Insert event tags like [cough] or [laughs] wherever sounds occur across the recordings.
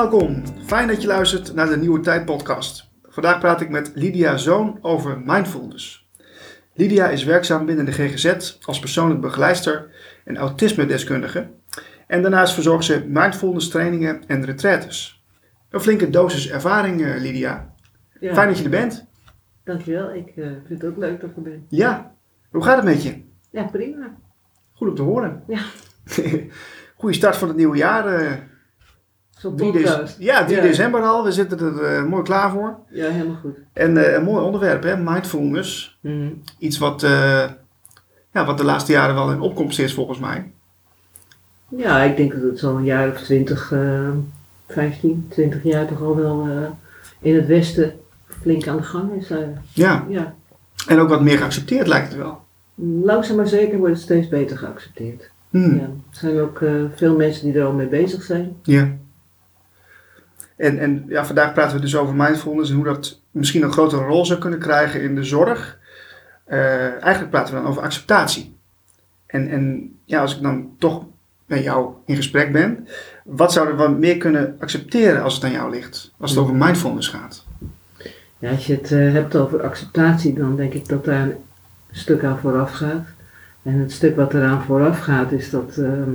Welkom. Fijn dat je luistert naar de Nieuwe Tijd podcast. Vandaag praat ik met Lydia Zoon over mindfulness. Lydia is werkzaam binnen de GGZ als persoonlijk begeleidster en autisme-deskundige. En daarnaast verzorgt ze mindfulness trainingen en retraites. Een flinke dosis ervaring, eh, Lydia. Ja, Fijn dat je er bent. dankjewel. Ik eh, vind het ook leuk dat ik er ben. Ja, hoe gaat het met je? Ja, prima. Goed om te horen. Ja. [laughs] Goeie start van het nieuwe jaar. eh, Zo'n 3 dec- podcast. ja, 3 Ja. december al. We zitten er eh, mooi klaar voor. Ja, helemaal goed. En eh, een mooi onderwerp, hè? mindfulness. Mhm. Iets wat, eh, ja, wat de laatste jaren wel in opkomst is, volgens mij. Ja, ik denk dat het zo'n jaar of 20, eh 15, 20 jaar toch al wel in het Westen flink aan de gang is. Ja, ja, en ook wat meer geaccepteerd lijkt het wel. langzaam maar zeker wordt het steeds beter geaccepteerd. Hmm, Ja. Er zijn ook veel mensen die er al mee bezig zijn. Ja. En, en ja, vandaag praten we dus over mindfulness en hoe dat misschien een grotere rol zou kunnen krijgen in de zorg. Eh, eigenlijk praten we dan over acceptatie. En, en ja, als ik dan toch met jou in gesprek ben, wat zouden we meer kunnen accepteren als het aan jou ligt? Als het over mindfulness gaat. Ja, als je het eh, hebt over acceptatie, dan denk ik dat daar een stuk aan vooraf gaat. En het stuk wat eraan vooraf gaat, is dat ehm,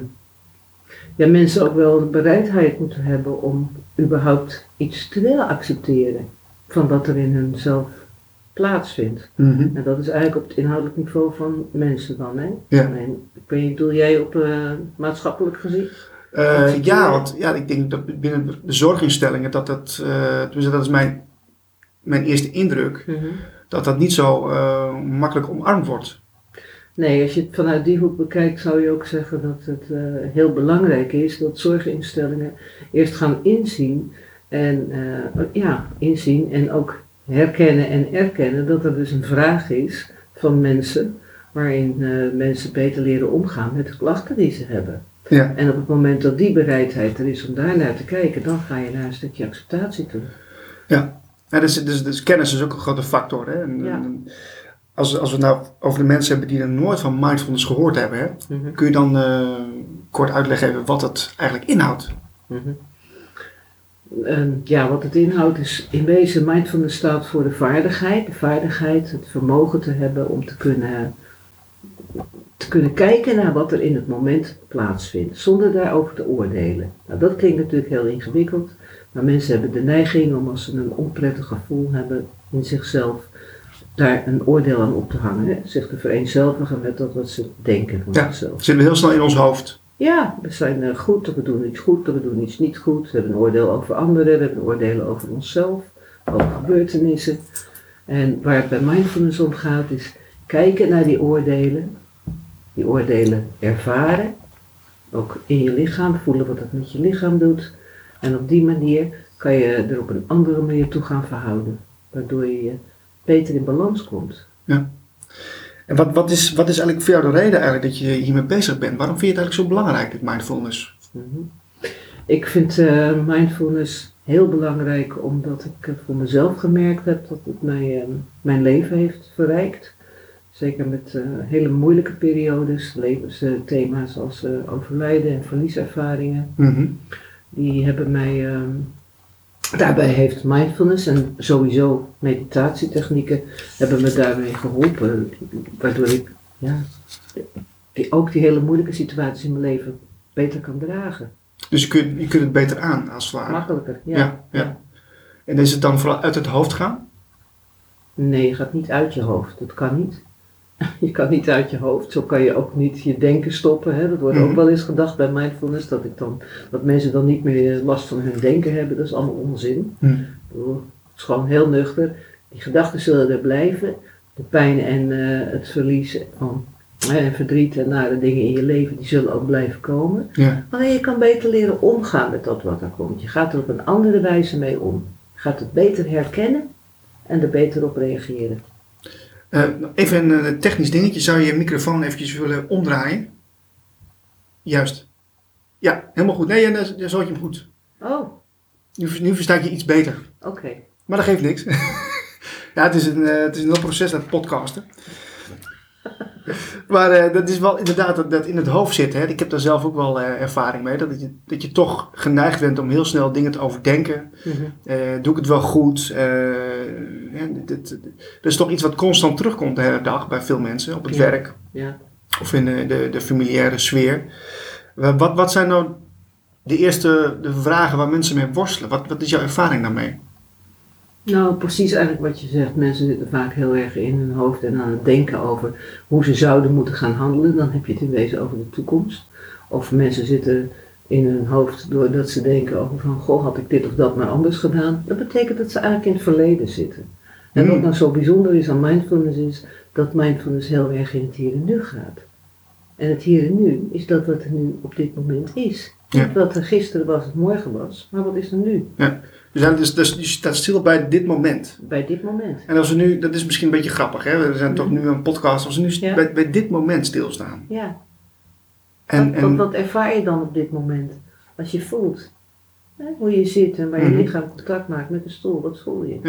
ja, mensen ook wel de bereidheid moeten hebben om überhaupt iets te willen accepteren van wat er in hunzelf plaatsvindt. En dat is eigenlijk op het inhoudelijk niveau van mensen dan, hè? Ja. En ik weet niet, doe jij op eh, maatschappelijk gezien? Eh, ja, want ja, ik denk dat binnen de zorginstellingen, dat dat, tenminste dat is mijn, mijn eerste indruk, dat dat niet zo makkelijk omarmd wordt. Nee, als je het vanuit die hoek bekijkt, zou je ook zeggen dat het eh, heel belangrijk is dat zorginstellingen eerst gaan inzien en eh, ja, inzien en ook herkennen en erkennen dat er dus een vraag is van mensen waarin eh, mensen beter leren omgaan met de klachten die ze hebben. Ja. En op het moment dat die bereidheid er is om daar naar te kijken, dan ga je naar een stukje acceptatie toe. Ja, dus, dus, dus kennis is ook een grote factor. Hè? En, Ja. en als, als we het nou over de mensen hebben die er nooit van mindfulness gehoord hebben, hè, Mhm. kun je dan eh, kort uitleggen wat het eigenlijk inhoudt? Mhm. Ja, wat het inhoudt is in wezen mindfulness staat voor de vaardigheid. De vaardigheid, het vermogen te hebben om te kunnen, te kunnen kijken naar wat er in het moment plaatsvindt, zonder daarover te oordelen. Nou, dat klinkt natuurlijk heel ingewikkeld, maar mensen hebben de neiging om als ze een onprettig gevoel hebben in zichzelf, daar een oordeel aan op te hangen. Hè? Zich te vereenzelvigen met dat wat ze denken van Ja. zichzelf. Zitten we heel snel in ons hoofd. Ja, we zijn eh, goed, we doen iets goed, we doen iets niet goed. We hebben een oordeel over anderen, we hebben oordelen over onszelf, over gebeurtenissen. En waar het bij mindfulness om gaat is kijken naar die oordelen, die oordelen ervaren, ook in je lichaam, voelen wat het met je lichaam doet. En op die manier kan je er op een andere manier toe gaan verhouden, waardoor je beter in balans komt. En wat, wat, is, wat is eigenlijk voor jou de reden eigenlijk dat je hiermee bezig bent? Waarom vind je het eigenlijk zo belangrijk, dit mindfulness? Mhm. Ik vind eh, mindfulness heel belangrijk omdat ik eh, voor mezelf gemerkt heb dat het mij, eh, mijn leven heeft verrijkt. Zeker met hele moeilijke periodes, levensthema's als overlijden en verlieservaringen. Mhm. Die hebben mij, daarbij heeft mindfulness en sowieso meditatietechnieken hebben me daarmee geholpen. Waardoor ik ja, die, ook die hele moeilijke situaties in mijn leven beter kan dragen. Dus je kunt, je kunt het beter aan, als het ware. Makkelijker, ja. Ja, ja. En is het dan vooral uit het hoofd gaan? Nee, je gaat niet uit je hoofd. Dat kan niet. Je kan niet uit je hoofd. Zo kan je ook niet je denken stoppen. Hè. Dat wordt Mhm. ook wel eens gedacht bij mindfulness. Dat, ik dan, dat mensen dan niet meer last van hun denken hebben. Dat is allemaal onzin. Bedoel, Het is gewoon heel nuchter. Die gedachten zullen er blijven. De pijn en eh, het verlies van, hè, en verdriet en nare dingen in je leven, die zullen ook blijven komen. Ja. Alleen je kan beter leren omgaan met dat wat er komt. Je gaat er op een andere wijze mee om. Je gaat het beter herkennen en er beter op reageren. Eh, even een eh, technisch dingetje. Zou je je microfoon eventjes willen omdraaien? Juist. Ja, helemaal goed. Nee, dan, dan je hem goed. Oh, Nu, nu versta ik je iets beter. oké. Maar dat geeft niks. [laughs] ja, het is een, eh, het is een heel proces dat podcasten. [laughs] Maar dat is wel inderdaad dat, dat in het hoofd zit. Hè. Ik heb daar zelf ook wel ervaring mee. Dat je, dat je toch geneigd bent om heel snel dingen te overdenken. Mhm. Doe ik het wel goed? Eh, dit- dat is toch iets wat constant terugkomt de hele dag bij veel mensen. Op het Ja. werk Ja. of in de, de, de familiaire sfeer. Wa- Wat, wat zijn nou de eerste de vragen waar mensen mee worstelen? Wat, wat is jouw ervaring daarmee? Nou, precies eigenlijk wat je zegt. Mensen zitten vaak heel erg in hun hoofd en aan het denken over hoe ze zouden moeten gaan handelen. Dan heb je het in wezen over de toekomst. Of mensen zitten in hun hoofd doordat ze denken over van, goh, had ik dit of dat maar anders gedaan. Dat betekent dat ze eigenlijk in het verleden zitten. En wat Hmm. nou zo bijzonder is aan mindfulness is dat mindfulness heel erg in het hier en nu gaat. En het hier en nu is dat wat er nu op dit moment is. Ja. Wat er gisteren was of morgen was, maar wat is er nu, Dus, dan- dus, dus je staat stil bij dit moment. bij dit moment. En als we nu, dat is misschien een beetje grappig, hè? we zijn toch nu een podcast, als we nu Ja. bij, bij dit moment stilstaan. Ja. En, wat, en, wat ervaar je dan op dit moment? Als je voelt hè, hoe je zit en waar je Mhm. lichaam contact maakt met de stoel, wat voel je?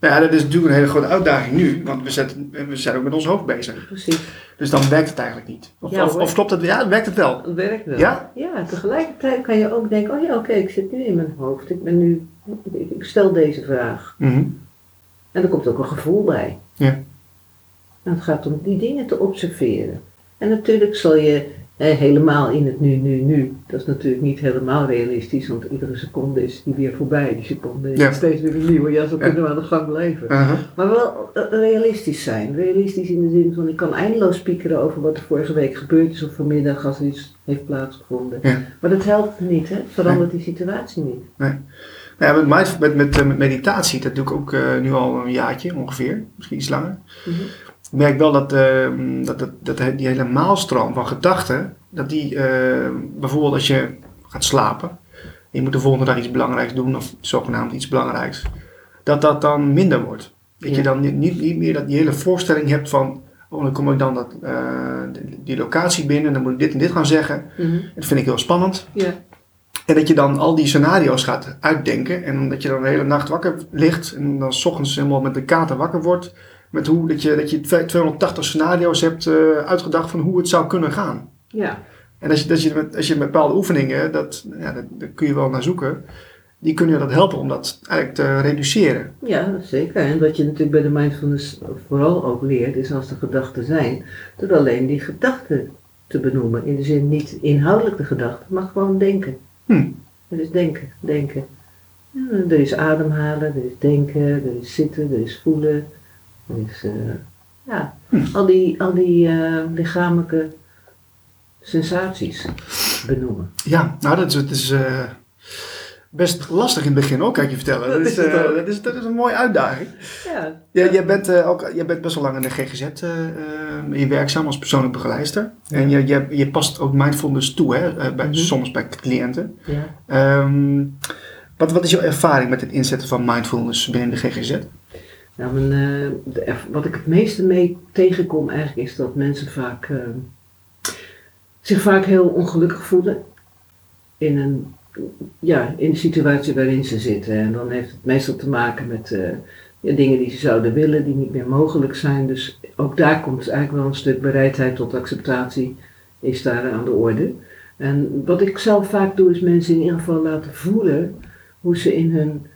Nou ja, dat is natuurlijk een hele grote uitdaging nu, want we, zetten, we zijn ook met ons hoofd bezig. Precies, Dus dan werkt het eigenlijk niet. Of, Ja, of, klopt het? Ja, werkt het wel. dat werkt wel. Ja? Ja, tegelijkertijd kan je ook denken, oh ja, oké, ik zit nu in mijn hoofd. Ik ben nu, ik, ik stel deze vraag. Mhm. En er komt ook een gevoel bij. Ja. En het gaat om die dingen te observeren. En natuurlijk zal je helemaal in het nu, nu, nu. Dat is natuurlijk niet helemaal realistisch, want iedere seconde is die weer voorbij. Die seconde is Ja. steeds weer een nieuwe. Ja, zo kunnen we aan de gang blijven. Maar wel eh, realistisch zijn. Realistisch in de zin van ik kan eindeloos spiekeren over wat er vorige week gebeurd is of vanmiddag als er iets heeft plaatsgevonden. Ja. Maar dat helpt niet, hè? Het verandert die situatie niet. Nou ja, met, met, eh, met meditatie, dat doe ik ook eh, nu al een jaartje ongeveer, misschien iets langer. Mhm. Ik merk wel dat, eh, dat, dat, dat die hele maalstroom van gedachten, dat die eh, bijvoorbeeld als je gaat slapen, en je moet de volgende dag iets belangrijks doen, of zogenaamd iets belangrijks, dat dat dan minder wordt. Dat je dan niet, niet, niet meer dat die hele voorstelling hebt van, oh dan kom ik dan dat, eh, die- die locatie binnen, dan moet ik dit en dit gaan zeggen. Mhm. Dat vind ik heel spannend. Ja. En dat je dan al die scenario's gaat uitdenken. En dat je dan de hele nacht wakker ligt. En dan 's ochtends helemaal met de kater wakker wordt. Met hoe dat je, dat je 280 scenario's hebt eh, uitgedacht van hoe het zou kunnen gaan. ja. En als je, als je, met, als je met bepaalde oefeningen, dat, ja, dat, daar kun je wel naar zoeken. Die kunnen je dat helpen om dat eigenlijk te reduceren. Ja, zeker. En wat je natuurlijk bij de mindfulness vooral ook leert, is als er gedachten zijn, door alleen die gedachten te benoemen. In de zin niet inhoudelijk de gedachten, maar gewoon denken. Hm. Het is denken, denken. Ja, er is ademhalen, er is denken, er is zitten, er is voelen. Is, eh, ja, Hm. al die, al die eh, lichamelijke sensaties benoemen. Ja, nou dat is, het is eh, best lastig in het begin ook, kan ik je vertellen. [laughs] Dat Dat is, ook. dat is, dat is een mooie uitdaging. Ja, Ja, jij, bent, ook, jij bent best wel lang in de GGZ je werkzaam als persoonlijk begeleider. En je, je, je past ook mindfulness toe, hè, bij, Mhm. soms bij cliënten. ja. Ehm, wat, wat is jouw ervaring met het inzetten van mindfulness binnen de GGZ? Nou, wat ik het meeste mee tegenkom eigenlijk is dat mensen vaak, eh, zich vaak heel ongelukkig voelen in, een, ja, in de situatie waarin ze zitten. En dan heeft het meestal te maken met dingen die ze zouden willen, die niet meer mogelijk zijn. Dus ook daar komt eigenlijk wel een stuk bereidheid tot acceptatie, is daar aan de orde. En wat ik zelf vaak doe, is mensen in ieder geval laten voelen hoe ze in hun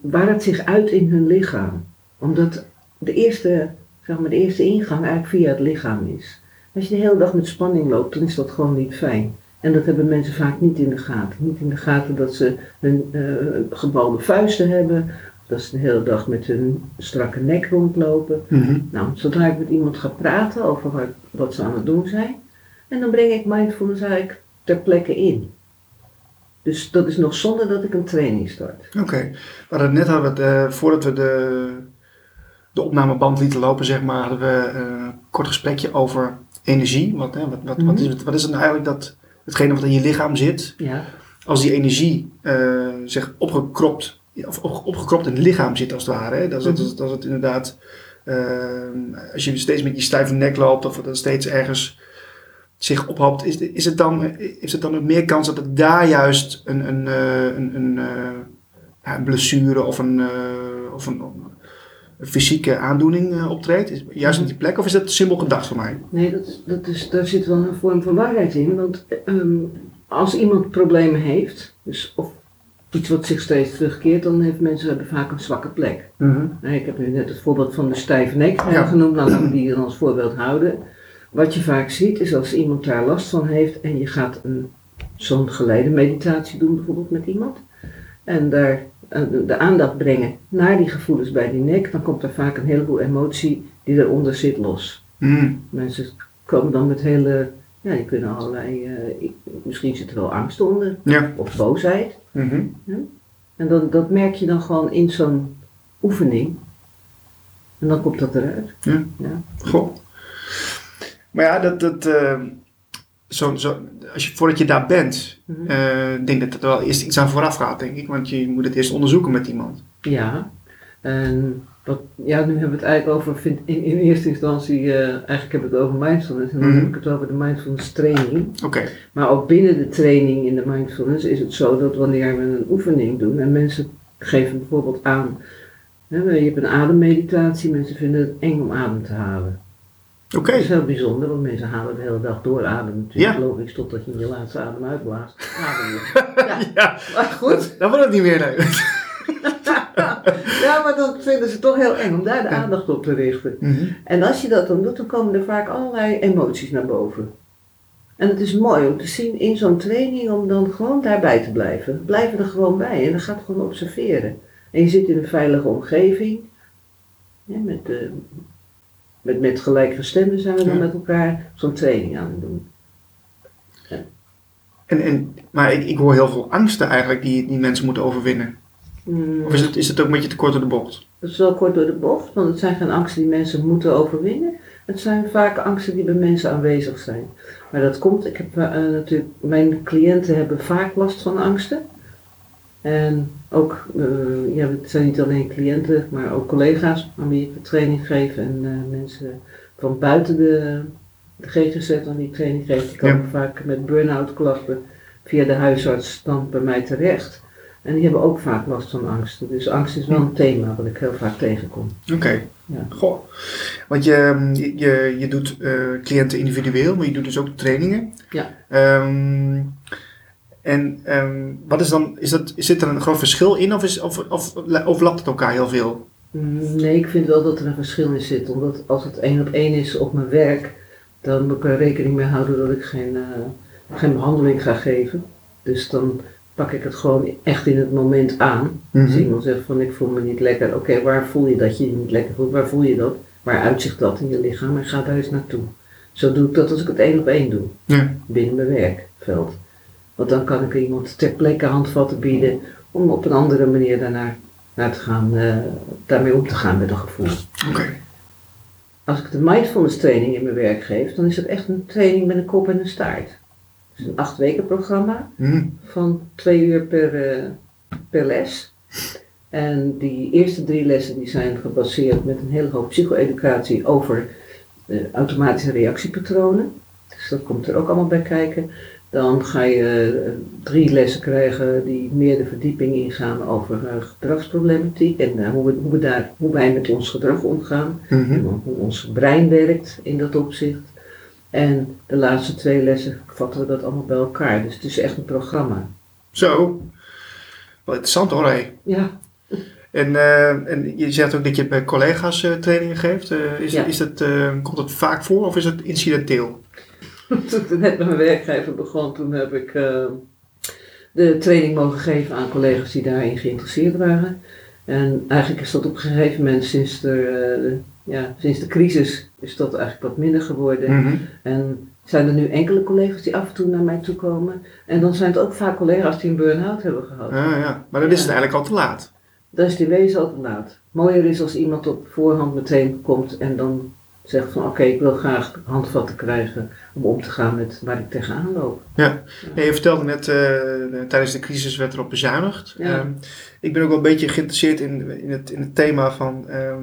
waar het zich uit in hun lichaam. Omdat de eerste, zeg maar, de eerste ingang eigenlijk via het lichaam is. Als je de hele dag met spanning loopt, dan is dat gewoon niet fijn. En dat hebben mensen vaak niet in de gaten. Niet in de gaten dat ze hun eh gebalde vuisten hebben, dat ze de hele dag met hun strakke nek rondlopen. Nou, zodra ik met iemand ga praten over wat, wat ze aan het doen zijn, en dan breng ik mindfulness eigenlijk ter plekke in. Dus dat is nog zonder dat ik een training start. Oké, we hadden net hadden we het, eh, voordat we de, de opnameband lieten lopen, zeg maar, hadden we eh, een kort gesprekje over energie. Wat, hè, wat, wat, wat, Mhm. is het, wat is het nou eigenlijk dat, hetgene wat in je lichaam zit, Ja. als die energie eh zeg, opgekropt, of op- opgekropt in het lichaam zit als het ware. Hè? Dat, is, dat, is, dat is het inderdaad, eh, als je steeds met je stijve nek loopt of dat steeds ergens zich ophoopt, is, is het dan, is het dan ook meer kans dat het daar juist een, een, eh, een, een, eh, een blessure of een, eh, of een, een fysieke aandoening optreedt, is, juist op die plek, of is dat simpel gedacht voor mij? Nee, dat, dat is, daar zit wel een vorm van waarheid in. Want ehm, als iemand problemen heeft, dus of iets wat zich steeds terugkeert, dan heeft mensen hebben vaak een zwakke plek. Nou, ik heb nu net het voorbeeld van de stijve nek Ja. genoemd, nou, laten we die dan als voorbeeld houden. Wat je vaak ziet is als iemand daar last van heeft en je gaat een, zo'n geleide meditatie doen bijvoorbeeld met iemand. En daar eh, de, aandacht brengen naar die gevoelens bij die nek, dan komt er vaak een heleboel emotie die eronder zit los. Mhm. Mensen komen dan met hele, ja, die kunnen allerlei, eh, ik- misschien zit er wel angst onder Ja. of boosheid. Mhm. En dat, dat merk je dan gewoon in zo'n oefening. En dan komt dat eruit. Ja. Ja. Goh. Maar ja, dat, dat, eh, zo, zo, als je, voordat je daar bent, eh, ik denk dat er wel eerst iets aan vooraf gaat, denk ik. Want je moet het eerst onderzoeken met iemand. Ja, en wat, ja, nu hebben we het eigenlijk over, vind, in, in eerste instantie, eh, eigenlijk heb ik het over mindfulness en dan Mhm. heb ik het over de mindfulness training. Oké. Maar ook binnen de training in de mindfulness is het zo dat wanneer we een oefening doen en mensen geven bijvoorbeeld aan, hè, je hebt een ademmeditatie, mensen vinden het eng om adem te halen. Oké. Dat is heel bijzonder, want mensen halen de hele dag door adem natuurlijk, Ja. logisch, totdat je je laatste adem uitblaast. [laughs] Ja, Ja, maar goed. dan wordt het niet meer leuk. [laughs] Ja, maar dan vinden ze toch heel eng om daar de aandacht op te richten. Mhm. En als je dat dan doet, dan komen er vaak allerlei emoties naar boven. En het is mooi om te zien in zo'n training om dan gewoon daarbij te blijven. Blijf er gewoon bij en dan gaat gewoon observeren. En je zit in een veilige omgeving. Ja, met, eh, met, met gelijkgestemden zijn we dan Ja. met elkaar zo'n training aan het doen. En, en, maar ik, ik hoor heel veel angsten eigenlijk die, die mensen moeten overwinnen. Mm, Of is het, is het ook een beetje te kort door de bocht? Dat is wel kort door de bocht, want het zijn geen angsten die mensen moeten overwinnen. Het zijn vaak angsten die bij mensen aanwezig zijn. Maar dat komt, ik heb eh, natuurlijk, mijn cliënten hebben vaak last van angsten. En ook, eh, ja, het zijn niet alleen cliënten, maar ook collega's aan wie ik training geef. En eh, mensen van buiten de, de GGZ aan wie ik training geef, die komen vaak met burn-out klachten via de huisarts dan bij mij terecht. En die hebben ook vaak last van angsten. Dus angst is wel een thema wat ik heel vaak tegenkom. Oké. Ja. Goh. Want je, je, je doet eh, cliënten individueel, maar je doet dus ook trainingen. Ja. Ehm, en ehm, wat is dan, is dat, zit er een groot verschil in of, is, of, of overlapt het elkaar heel veel? Mm, Nee, ik vind wel dat er een verschil in zit. Omdat als het één op één is op mijn werk, dan moet ik er rekening mee houden dat ik geen, eh, geen behandeling ga geven. Dus dan pak ik het gewoon echt in het moment aan. Als Mhm. iemand zegt van ik voel me niet lekker, oké, waar voel je dat je je niet lekker voelt? Waar voel je dat? Waar uitzicht dat in je lichaam? En ga daar eens naartoe. Zo doe ik dat als ik het één op één doe. Ja. binnen mijn werkveld. Want dan kan ik iemand ter plekke handvatten bieden om op een andere manier daarnaar naar te gaan, eh, daarmee om te gaan met een gevoel. Als ik de mindfulness training in mijn werk geef, dan is het echt een training met een kop en een staart. Het is een acht weken programma Mhm. van twee uur per, eh, per les. En die eerste drie lessen die zijn gebaseerd met een hele hoop psycho-educatie over eh, automatische reactiepatronen. Dus dat komt er ook allemaal bij kijken. Dan ga je eh, drie lessen krijgen die meer de verdieping ingaan over eh, gedragsproblematiek en eh, hoe, we, hoe, we daar, hoe wij met ons gedrag omgaan. Mhm. En hoe ons brein werkt in dat opzicht. En de laatste twee lessen vatten we dat allemaal bij elkaar. Dus het is echt een programma. Zo. Wel interessant hoor. hé. Ja, En, en je zegt ook dat je bij collega's trainingen geeft. Is, Ja. is dat, komt dat vaak voor of is het incidenteel? [laughs] toen ik net met mijn werkgever begon, toen heb ik eh, de training mogen geven aan collega's die daarin geïnteresseerd waren. En eigenlijk is dat op een gegeven moment sinds de, eh, de- ja, sinds de crisis is dat eigenlijk wat minder geworden. Mhm. En zijn er nu enkele collega's die af en toe naar mij toe komen. En dan zijn het ook vaak collega's die een burn-out hebben gehad. Ah, ja. Maar dan is Ja. het eigenlijk al te laat. Dan is die wezen al te laat. Mooier is als iemand op voorhand meteen komt en dan zegt van oké, ik wil graag handvatten krijgen om om te gaan met waar ik tegenaan loop. Ja, je vertelde net, eh, tijdens de crisis werd erop bezuinigd. Ja. Ehm, ik ben ook wel een beetje geïnteresseerd in, in, het, in het thema van... ehm,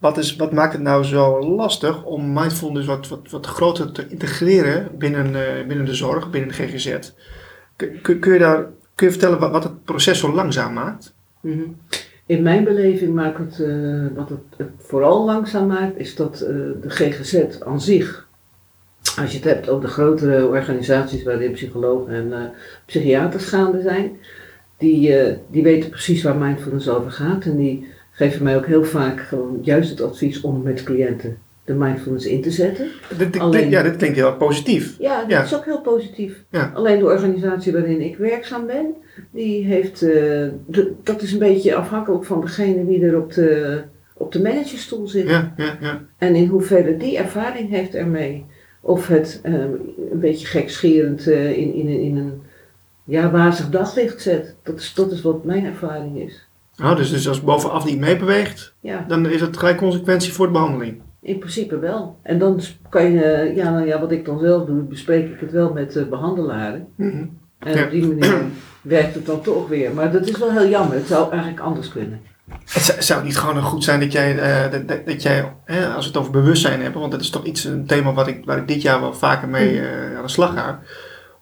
wat, is, wat maakt het nou zo lastig om mindfulness wat, wat, wat groter te integreren binnen, eh, binnen de zorg, binnen de GGZ? Kun, kun, kun je daar, kun je vertellen wat, wat het proces zo langzaam maakt? Mhm. In mijn beleving maakt het, eh, wat het, vooral langzaam maakt, is dat eh, de GGZ aan zich, als je het hebt over de grotere organisaties waarin psychologen en eh, psychiaters gaande zijn, die, die weten precies waar mindfulness over gaat en die geven mij ook heel vaak gewoon juist het advies om met cliënten de mindfulness in te zetten. Dit, dit, Alleen- ja, dit klinkt heel positief. Ja, dat Ja. is ook heel positief. Ja. Alleen de organisatie waarin ik werkzaam ben, die heeft, eh, de- dat is een beetje afhankelijk van degene die er op de, op de managerstoel zit. Ja, ja, ja. En in hoeverre die ervaring heeft ermee. Of het eh, een beetje gekscherend eh, in, in, een- in een ja, wazig daglicht zet. Dat is, dat is wat mijn ervaring is. Nou, dus, dus als bovenaf niet meebeweegt, Ja, dan is het gelijk consequentie voor de behandeling. In principe wel. En dan kan je, eh, ja, nou ja, wat ik dan zelf doe, bespreek ik het wel met de behandelaren. Mhm. En Ja. op die manier [clears throat] werkt het dan toch weer. Maar dat is wel heel jammer. Het zou eigenlijk anders kunnen. Het zou, niet gewoon goed zijn dat jij, eh, dat, dat, dat jij eh, als we het over bewustzijn hebben, want dat is toch iets, een thema wat ik, waar ik dit jaar wel vaker mee eh, aan de slag ga.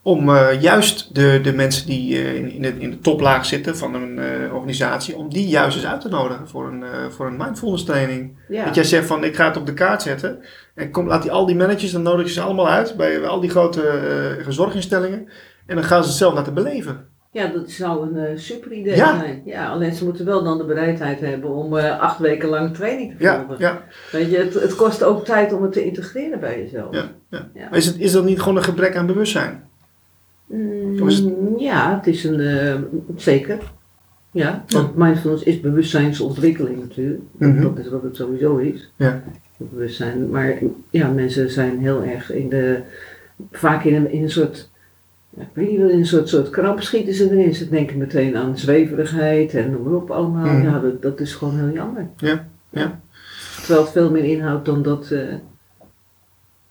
Om eh, juist de, de mensen die eh, in, de, in de toplaag zitten van een eh, organisatie, om die juist eens uit te nodigen voor een, voor een mindfulness training. Ja, Dat jij zegt van ik ga het op de kaart zetten. En kom, laat die, al die managers, dan nodig je ze allemaal uit bij, bij al die grote zorginstellingen. En dan gaan ze het zelf laten beleven. ja dat zou een super idee Ja. zijn. Ja, alleen ze moeten wel dan de bereidheid hebben om acht weken lang training te volgen. ja, Weet je, het, het kost ook tijd om het te integreren bij jezelf. ja. ja. Ja. Maar is, het, is dat niet gewoon een gebrek aan bewustzijn? Mm, Ja, het is een, eh, zeker. Ja, want mindfulness is bewustzijnsontwikkeling natuurlijk. Mhm. Dat is wat het sowieso is. Ja. Bewustzijn. Maar ja, mensen zijn heel erg in de, vaak in een, in een soort, ja, ik weet niet wel, in een soort, soort kramp schieten ze erin. Ze denken meteen aan zweverigheid en noem maar op allemaal. Mhm. Ja, dat, dat is gewoon heel jammer. Ja, ja. Terwijl het veel meer inhoudt dan dat, eh,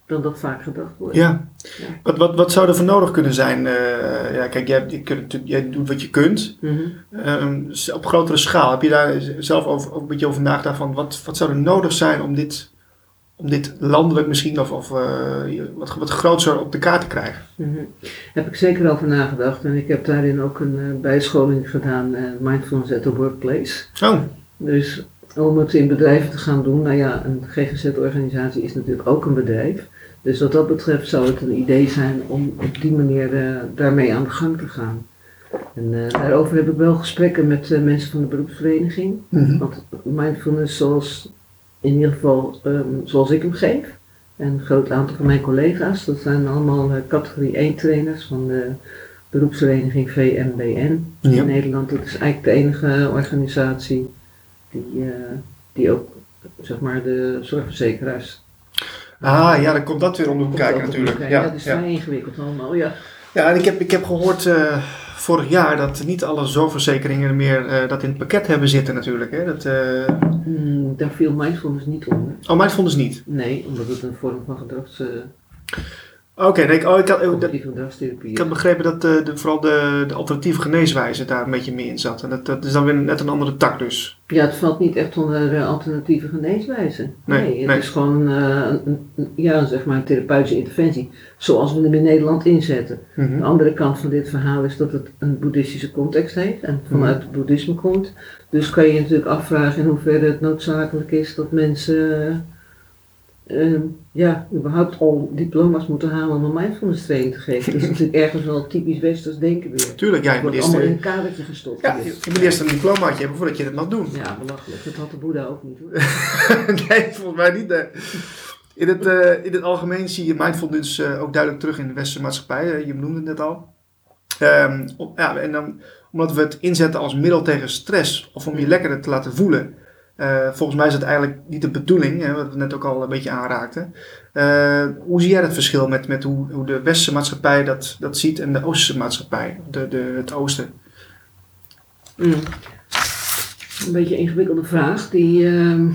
dan dat vaak gedacht wordt. Ja. Ja. Wat, wat, wat zou er voor nodig kunnen zijn? Eh, ja, kijk, jij, je kunt, jij doet wat je kunt. Mhm. Ehm, op grotere schaal, heb je daar zelf over, ook een beetje over nagedacht van wat, wat zou er nodig zijn om dit, om dit landelijk misschien of, of eh, wat, wat groter op de kaart te krijgen? Mhm. Heb ik zeker over nagedacht en ik heb daarin ook een eh, bijscholing gedaan, Mindfulness at the Workplace. Oh, Dus om het in bedrijven te gaan doen, nou ja, een GGZ-organisatie is natuurlijk ook een bedrijf. Dus wat dat betreft zou het een idee zijn om op die manier eh, daarmee aan de gang te gaan. En eh, daarover heb ik wel gesprekken met eh, mensen van de beroepsvereniging. mhm. Want mindfulness zoals, in ieder geval ehm, zoals ik hem geef, en een groot aantal van mijn collega's, dat zijn allemaal categorie 1 trainers van de beroepsvereniging VMBN Ja. in Nederland. Dat is eigenlijk de enige organisatie die, eh, die ook zeg maar de zorgverzekeraars. Ah ja, dan komt dat weer om de hoek kijken natuurlijk. Ja, Ja, dat is ja. vrij ingewikkeld allemaal. Ja. ja en ik heb, ik heb gehoord eh, vorig jaar dat niet alle zorgverzekeringen meer eh, dat in het pakket hebben zitten natuurlijk. Hè? Dat, Hmm, daar viel mindfulness niet onder. oh, mindfulness niet. Nee, omdat het een vorm van gedrags, Oké, nee, oh, ik, had, eh, dat- ik had begrepen dat eh, de, vooral de, de alternatieve geneeswijze daar een beetje meer in zat. En dat, dat is dan weer net een andere tak dus. Ja, het valt niet echt onder eh, alternatieve geneeswijze. Nee, Nee, het nee. is gewoon eh, een, ja, zeg maar een therapeutische interventie, zoals we hem in Nederland inzetten. Mhm. De andere kant van dit verhaal is dat het een boeddhistische context heeft en vanuit het boeddhisme komt. Dus kan je je natuurlijk afvragen in hoeverre het noodzakelijk is dat mensen eh, eh, ja, überhaupt al diploma's moeten halen om een mindfulness training te geven. Dat is natuurlijk [laughs] ergens wel typisch westers denken weer. Tuurlijk, ja, je wordt eerst, allemaal in eh, een kadertje gestopt. ja, hier. je je moet eerst een diplomaatje hebben voordat je dat mag doen. Ja, belachelijk. Dat had de Boeddha ook niet hoor. [laughs] nee, volgens mij niet. nee. In het, eh, in het algemeen zie je mindfulness eh, ook duidelijk terug in de westerse maatschappij. Eh, je benoemde het net al. Ehm, ja, en dan, omdat we het inzetten als middel tegen stress of om je lekkerder te laten voelen. Eh, volgens mij is het eigenlijk niet de bedoeling, hè, wat we net ook al een beetje aanraakten. Eh, hoe zie jij het verschil met, met hoe, hoe de westerse maatschappij dat, dat ziet en de oosterse maatschappij, de, de, het oosten? Mm. Een beetje een ingewikkelde vraag. Die, ehm,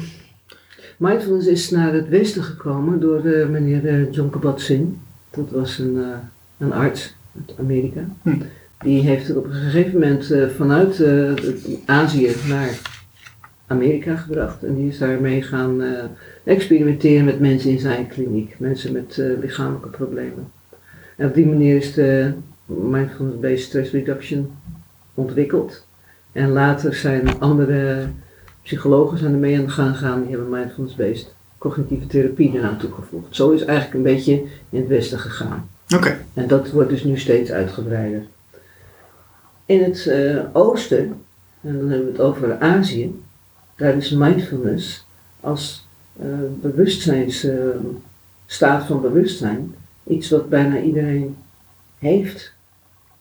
mindfulness is naar het westen gekomen door eh, meneer John Kabat-Zinn. Dat was een, een arts uit Amerika. Hm. Die heeft het op een gegeven moment vanuit Azië naar Amerika gebracht. En die is daarmee gaan eh, experimenteren met mensen in zijn kliniek. Mensen met eh, lichamelijke problemen. En op die manier is de mindfulness-based stress reduction ontwikkeld. En later zijn andere psychologen zijn ermee aan de gang gegaan. Die hebben mindfulness-based cognitieve therapie eraan toegevoegd. Zo is eigenlijk een beetje in het Westen gegaan. Oké. En dat wordt dus nu steeds uitgebreider. In het eh, Oosten, en dan hebben we het over Azië, is mindfulness als uh, bewustzijnsstaat van bewustzijn iets wat bijna iedereen heeft.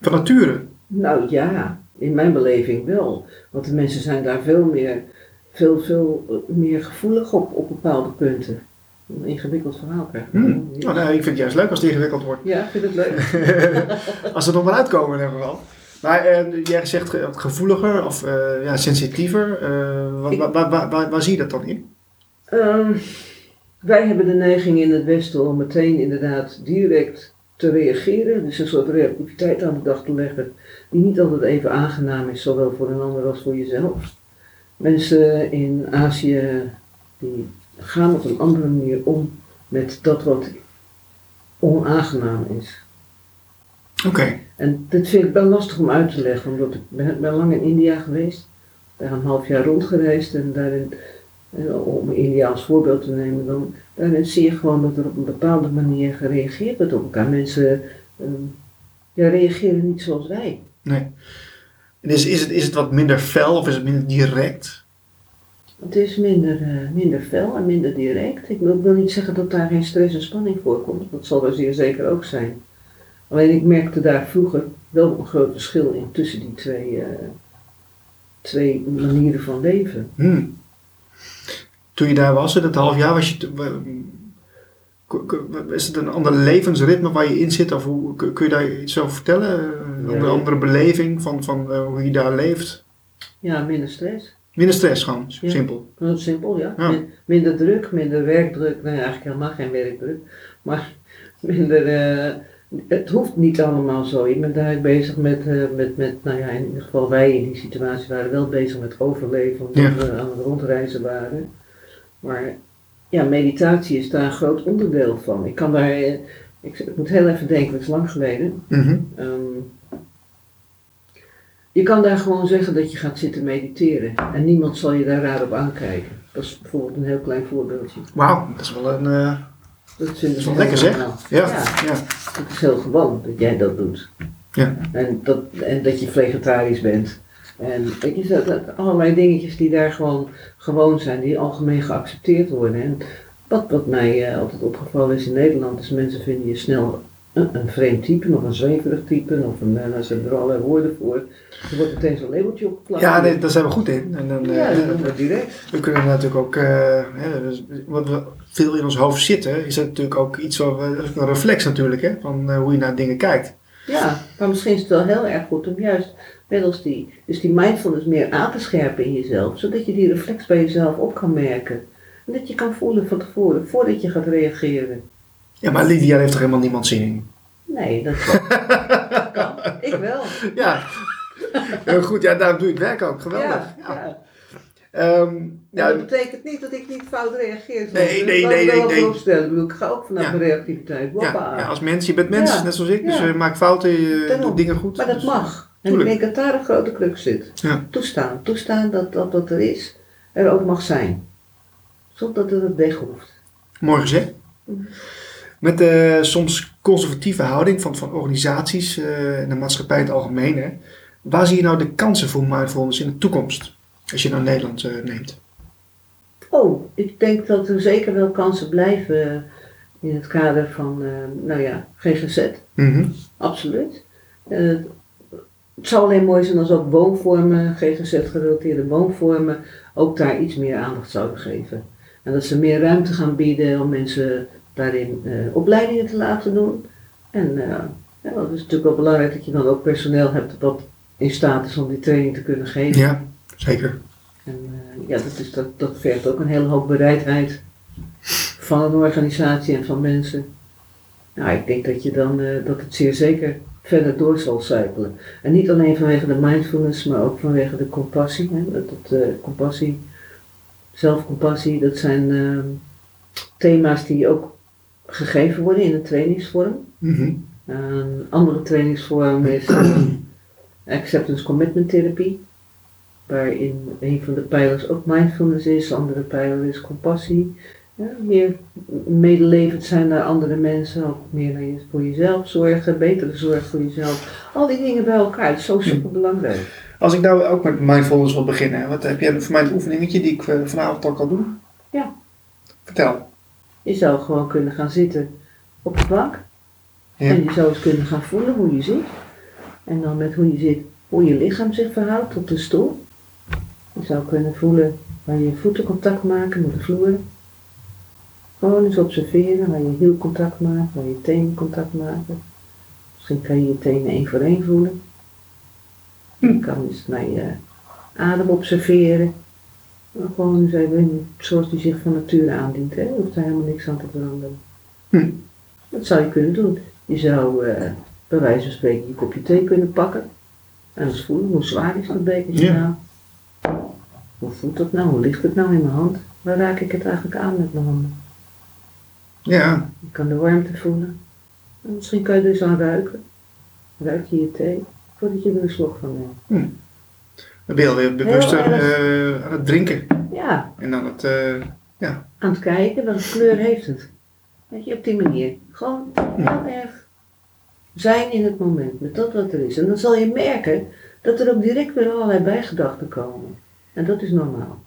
Van nature? Nou ja, in mijn beleving wel. Want de mensen zijn daar veel meer, veel, veel meer gevoelig op, op bepaalde punten. Een ingewikkeld verhaal krijgen. Hmm. Oh, nee, ik vind het juist leuk als het ingewikkeld wordt. Ja, ik vind het leuk. [laughs] als ze er nog maar uitkomen in ieder geval. Maar uh, jij zegt gevoeliger of uh, ja, sensitiever. Waar, waar, waar, waar, zie je dat dan in? Um, wij hebben de neiging in het Westen om meteen inderdaad direct te reageren. Dus een soort reactiviteit aan de dag te leggen die niet altijd even aangenaam is, zowel voor een ander als voor jezelf. Mensen in Azië die gaan op een andere manier om met dat wat onaangenaam is. Oké. En dit vind ik wel lastig om uit te leggen, omdat ik ben, ben lang in India geweest, daar een half jaar rondgereisd en daarin, eh, om India als voorbeeld te nemen, dan daarin zie je gewoon dat er op een bepaalde manier gereageerd wordt op elkaar. Mensen um, ja, reageren niet zoals wij. Nee. En is, is, het, is het wat minder fel of is het minder direct? Het is minder, uh, minder fel en minder direct. Ik wil, wil, niet zeggen dat daar geen stress en spanning voorkomt. Dat zal er zeer zeker ook zijn. Alleen ik merkte daar vroeger wel een groot verschil in tussen die twee, uh, twee manieren van leven. Hmm. Toen je daar was, in het half jaar, was je. Is het een ander levensritme waar je in zit? Of hoe, kun je daar iets over vertellen? Een ja, andere beleving van, van uh, hoe je daar leeft? Ja, minder stress. Minder stress gewoon, simpel. Heel simpel, ja. ja. minder druk, minder werkdruk. Nee, eigenlijk helemaal geen werkdruk. Maar [laughs] minder, uh, het hoeft niet allemaal zo. Ik ben daar bezig met, uh, met, met, nou ja, in ieder geval wij in die situatie waren wel bezig met overleven, omdat ja. we aan het rondreizen waren. Maar ja, meditatie is daar een groot onderdeel van. Ik kan daar, ik, ik moet heel even denken, dat is lang geleden. Mm -hmm. um, je kan daar gewoon zeggen dat je gaat zitten mediteren en niemand zal je daar raar op aankijken. Dat is bijvoorbeeld een heel klein voorbeeldje. Wauw, dat is wel een. Uh, dat vind wel lekker zeg. Ja, ja. ja. Het is heel gewoon dat jij dat doet. Ja. En dat, en dat je vegetarisch bent. En weet je, dat, dat, allerlei dingetjes die daar gewoon gewoon zijn, die algemeen geaccepteerd worden. En wat, wat mij uh, altijd opgevallen is in Nederland, is mensen vinden je snel een, een vreemd type, of een zweverig type, of een, nou, ze hebben er allerlei woorden voor. Er wordt meteen zo'n labeltje opgeplakt. Ja, nee, daar zijn we goed in. En dan, ja, uh, dat direct. We kunnen natuurlijk ook, uh, hè, dus, wat we veel in ons hoofd zitten, is dat natuurlijk ook iets wat we, een reflex natuurlijk, hè, van uh, hoe je naar dingen kijkt. Ja, maar misschien is het wel heel erg goed om juist middels die, dus die mindfulness meer aan te scherpen in jezelf, zodat je die reflex bij jezelf op kan merken. En dat je kan voelen van tevoren, voordat je gaat reageren. Ja, maar Lydia heeft er helemaal niemand zin in. Nee, dat kan. [laughs] kan. Ik wel. Ja, heel goed. Ja, daarom doe je het werk ook. Geweldig. Ja, ja. Um, ja, dat betekent niet dat ik niet fout reageer. Nee, nee, nee, nee. nee. Opstellen. Ik, bedoel, ik ga ook vanuit ja. mijn reactiviteit. Ja, ja, als mens, je bent mens, net zoals ik, dus je maakt fouten, je doet dingen goed. Maar dat dus, mag. En Tuurlijk. ik denk dat daar een grote crux zit. Ja. Toestaan. Toestaan dat, dat dat er is, er ook mag zijn. Zonder dat het weg hoeft. Mooi gezegd. Met de uh, soms conservatieve houding van, van organisaties uh, en de maatschappij in het algemeen. Hè. Waar zie je nou de kansen voor mindfulness in de toekomst? Als je nou Nederland uh, neemt. Oh, ik denk dat er zeker wel kansen blijven in het kader van, nou ja, GGZ. Mm -hmm. Absoluut. het zou alleen mooi zijn als ook woonvormen, GGZ-gerelateerde woonvormen, ook daar iets meer aandacht zouden geven. En dat ze meer ruimte gaan bieden om mensen daarin uh, opleidingen te laten doen. En uh, ja, dat is natuurlijk wel belangrijk dat je dan ook personeel hebt wat in staat is om die training te kunnen geven. Ja, zeker. En uh, ja, dat, is, dat, dat vergt ook een hele hoop bereidheid van een organisatie en van mensen. Nou, ik denk dat, je dan, dat het zeer zeker verder door zalcijpelen. En niet alleen vanwege de mindfulness, maar ook vanwege de compassie. Hè? Dat, dat, compassie, zelfcompassie, dat zijn thema's die ook gegeven worden in een trainingsvorm. Mm -hmm. Een andere trainingsvorm is acceptance commitment therapie. waarin een van de pijlers ook mindfulness is, de andere pijler is compassie. Ja, meer medelevend zijn naar andere mensen, ook meer naar je, voor jezelf zorgen, betere zorg voor jezelf. Al die dingen bij elkaar, dat is zo super belangrijk. Als ik nou ook met mindfulness wil beginnen, wat heb jij voor mij een oefeningetje die ik eh, vanavond al kan doen? Ja. Vertel. Je zou gewoon kunnen gaan zitten op de bank. Ja. En je zou eens kunnen gaan voelen hoe je zit. En dan met hoe je zit, hoe je lichaam zich verhoudt tot de stoel. Je zou kunnen voelen waar je voeten contact maken met de vloer. Gewoon eens observeren waar je hiel contact maakt, waar je tenen contact maken. Misschien kan je je tenen één voor één voelen. Je kan eens naar je adem observeren. Maar gewoon eens even zoals die zich van nature aandient. Hè? Je hoeft er helemaal niks aan te veranderen. Hm. Dat zou je kunnen doen. Je zou eh, bij wijze van spreken je kopje thee kunnen pakken. En eens voelen hoe zwaar is dat bekertje Ja. nou? Hoe voelt dat nou? Hoe ligt het nou in mijn hand? Waar raak ik het eigenlijk aan met mijn handen? Ja. Je kan de warmte voelen. En misschien kan je er eens aan ruiken. Ruik je je thee voordat je er een slok van neemt. Dan ben je alweer bewuster eh, aan het drinken. Ja, En dan het, eh, ja. aan het kijken welke kleur heeft het. Weet je, op die manier. Gewoon heel erg zijn in het moment met dat wat er is. En dan zal je merken dat er ook direct weer allerlei bijgedachten komen. En dat is normaal.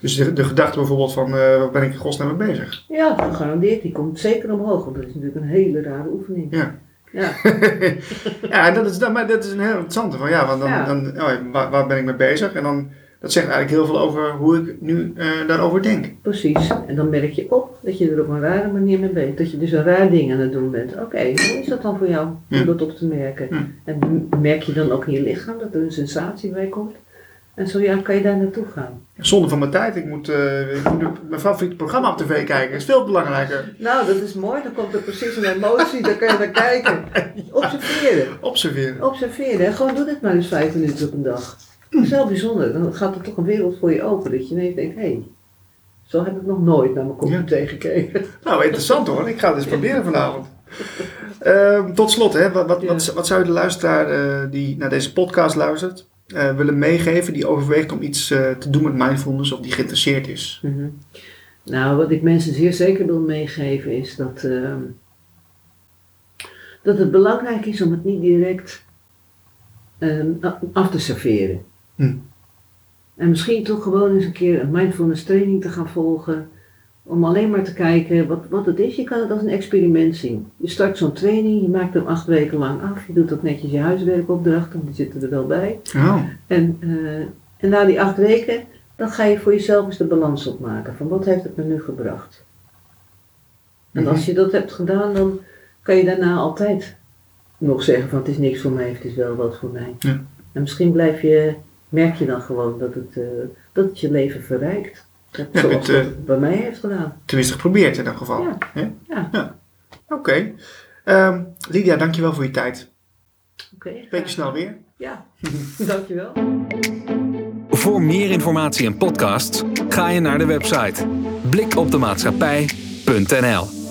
Dus de, de gedachte bijvoorbeeld van, eh waar ben ik in godsnaam mee bezig? Ja, gegarandeerd. Die komt zeker omhoog. Want dat is natuurlijk een hele rare oefening. Ja. Ja, [laughs] ja, dat is, dat, maar dat is een heel interessante van, ja, want dan, Ja. dan oh, waar, waar ben ik mee bezig? En dan, dat zegt eigenlijk heel veel over hoe ik nu eh, daarover denk. precies. En dan merk je op dat je er op een rare manier mee bent. Dat je dus een raar ding aan het doen bent. Oké, hoe is dat dan voor jou om Ja. dat op te merken? Ja. En merk je dan ook in je lichaam dat er een sensatie bij komt? En zo ja, kan je daar naartoe gaan. Zonde van mijn tijd, ik moet, eh, ik moet mijn favoriete programma op tv kijken, dat is veel belangrijker. Nou, dat is mooi. Dan komt er precies een emotie. Daar kan je naar kijken. [laughs] Observeren. Observeren. Observeren. En gewoon doe dit maar eens vijf minuten op een dag. Dat is wel bijzonder. Dan gaat er toch een wereld voor je open. Dat je ineens denkt, hé, hey, zo heb ik nog nooit naar mijn kopje Ja. gekeken. Nou, interessant hoor, ik ga het eens proberen vanavond. Ehm, tot slot, hè, wat, wat, Ja. wat, wat zou je de luisteraar eh, die naar deze podcast luistert eh, willen meegeven, die overweegt om iets eh, te doen met mindfulness of die geïnteresseerd is? Mhm. Nou, wat ik mensen zeer zeker wil meegeven is dat, ehm, dat het belangrijk is om het niet direct ehm, af te serveren. Hm. En misschien toch gewoon eens een keer een mindfulness training te gaan volgen. Om alleen maar te kijken wat, wat het is. Je kan het als een experiment zien. Je start zo'n training, je maakt hem acht weken lang af. Je doet ook netjes je huiswerkopdrachten, want die zitten er wel bij. Oh, En, eh, en na die acht weken, dan ga je voor jezelf eens de balans opmaken. Van wat heeft het me nu gebracht? En Mhm. als je dat hebt gedaan, dan kan je daarna altijd nog zeggen van het is niks voor mij, het is wel wat voor mij. Ja. En misschien blijf je, merk je dan gewoon dat het, eh, dat het je leven verrijkt. Ja, zoals het, eh, het bij mij heeft gedaan. tenminste geprobeerd in dat geval. Ja. Hè? Ja, Oké. Ehm, Lydia, dankjewel voor je tijd. oké. Beetje snel weer. Ja, [laughs] dankjewel. Voor meer informatie en podcasts ga je naar de website blikopdemaatschappij.nl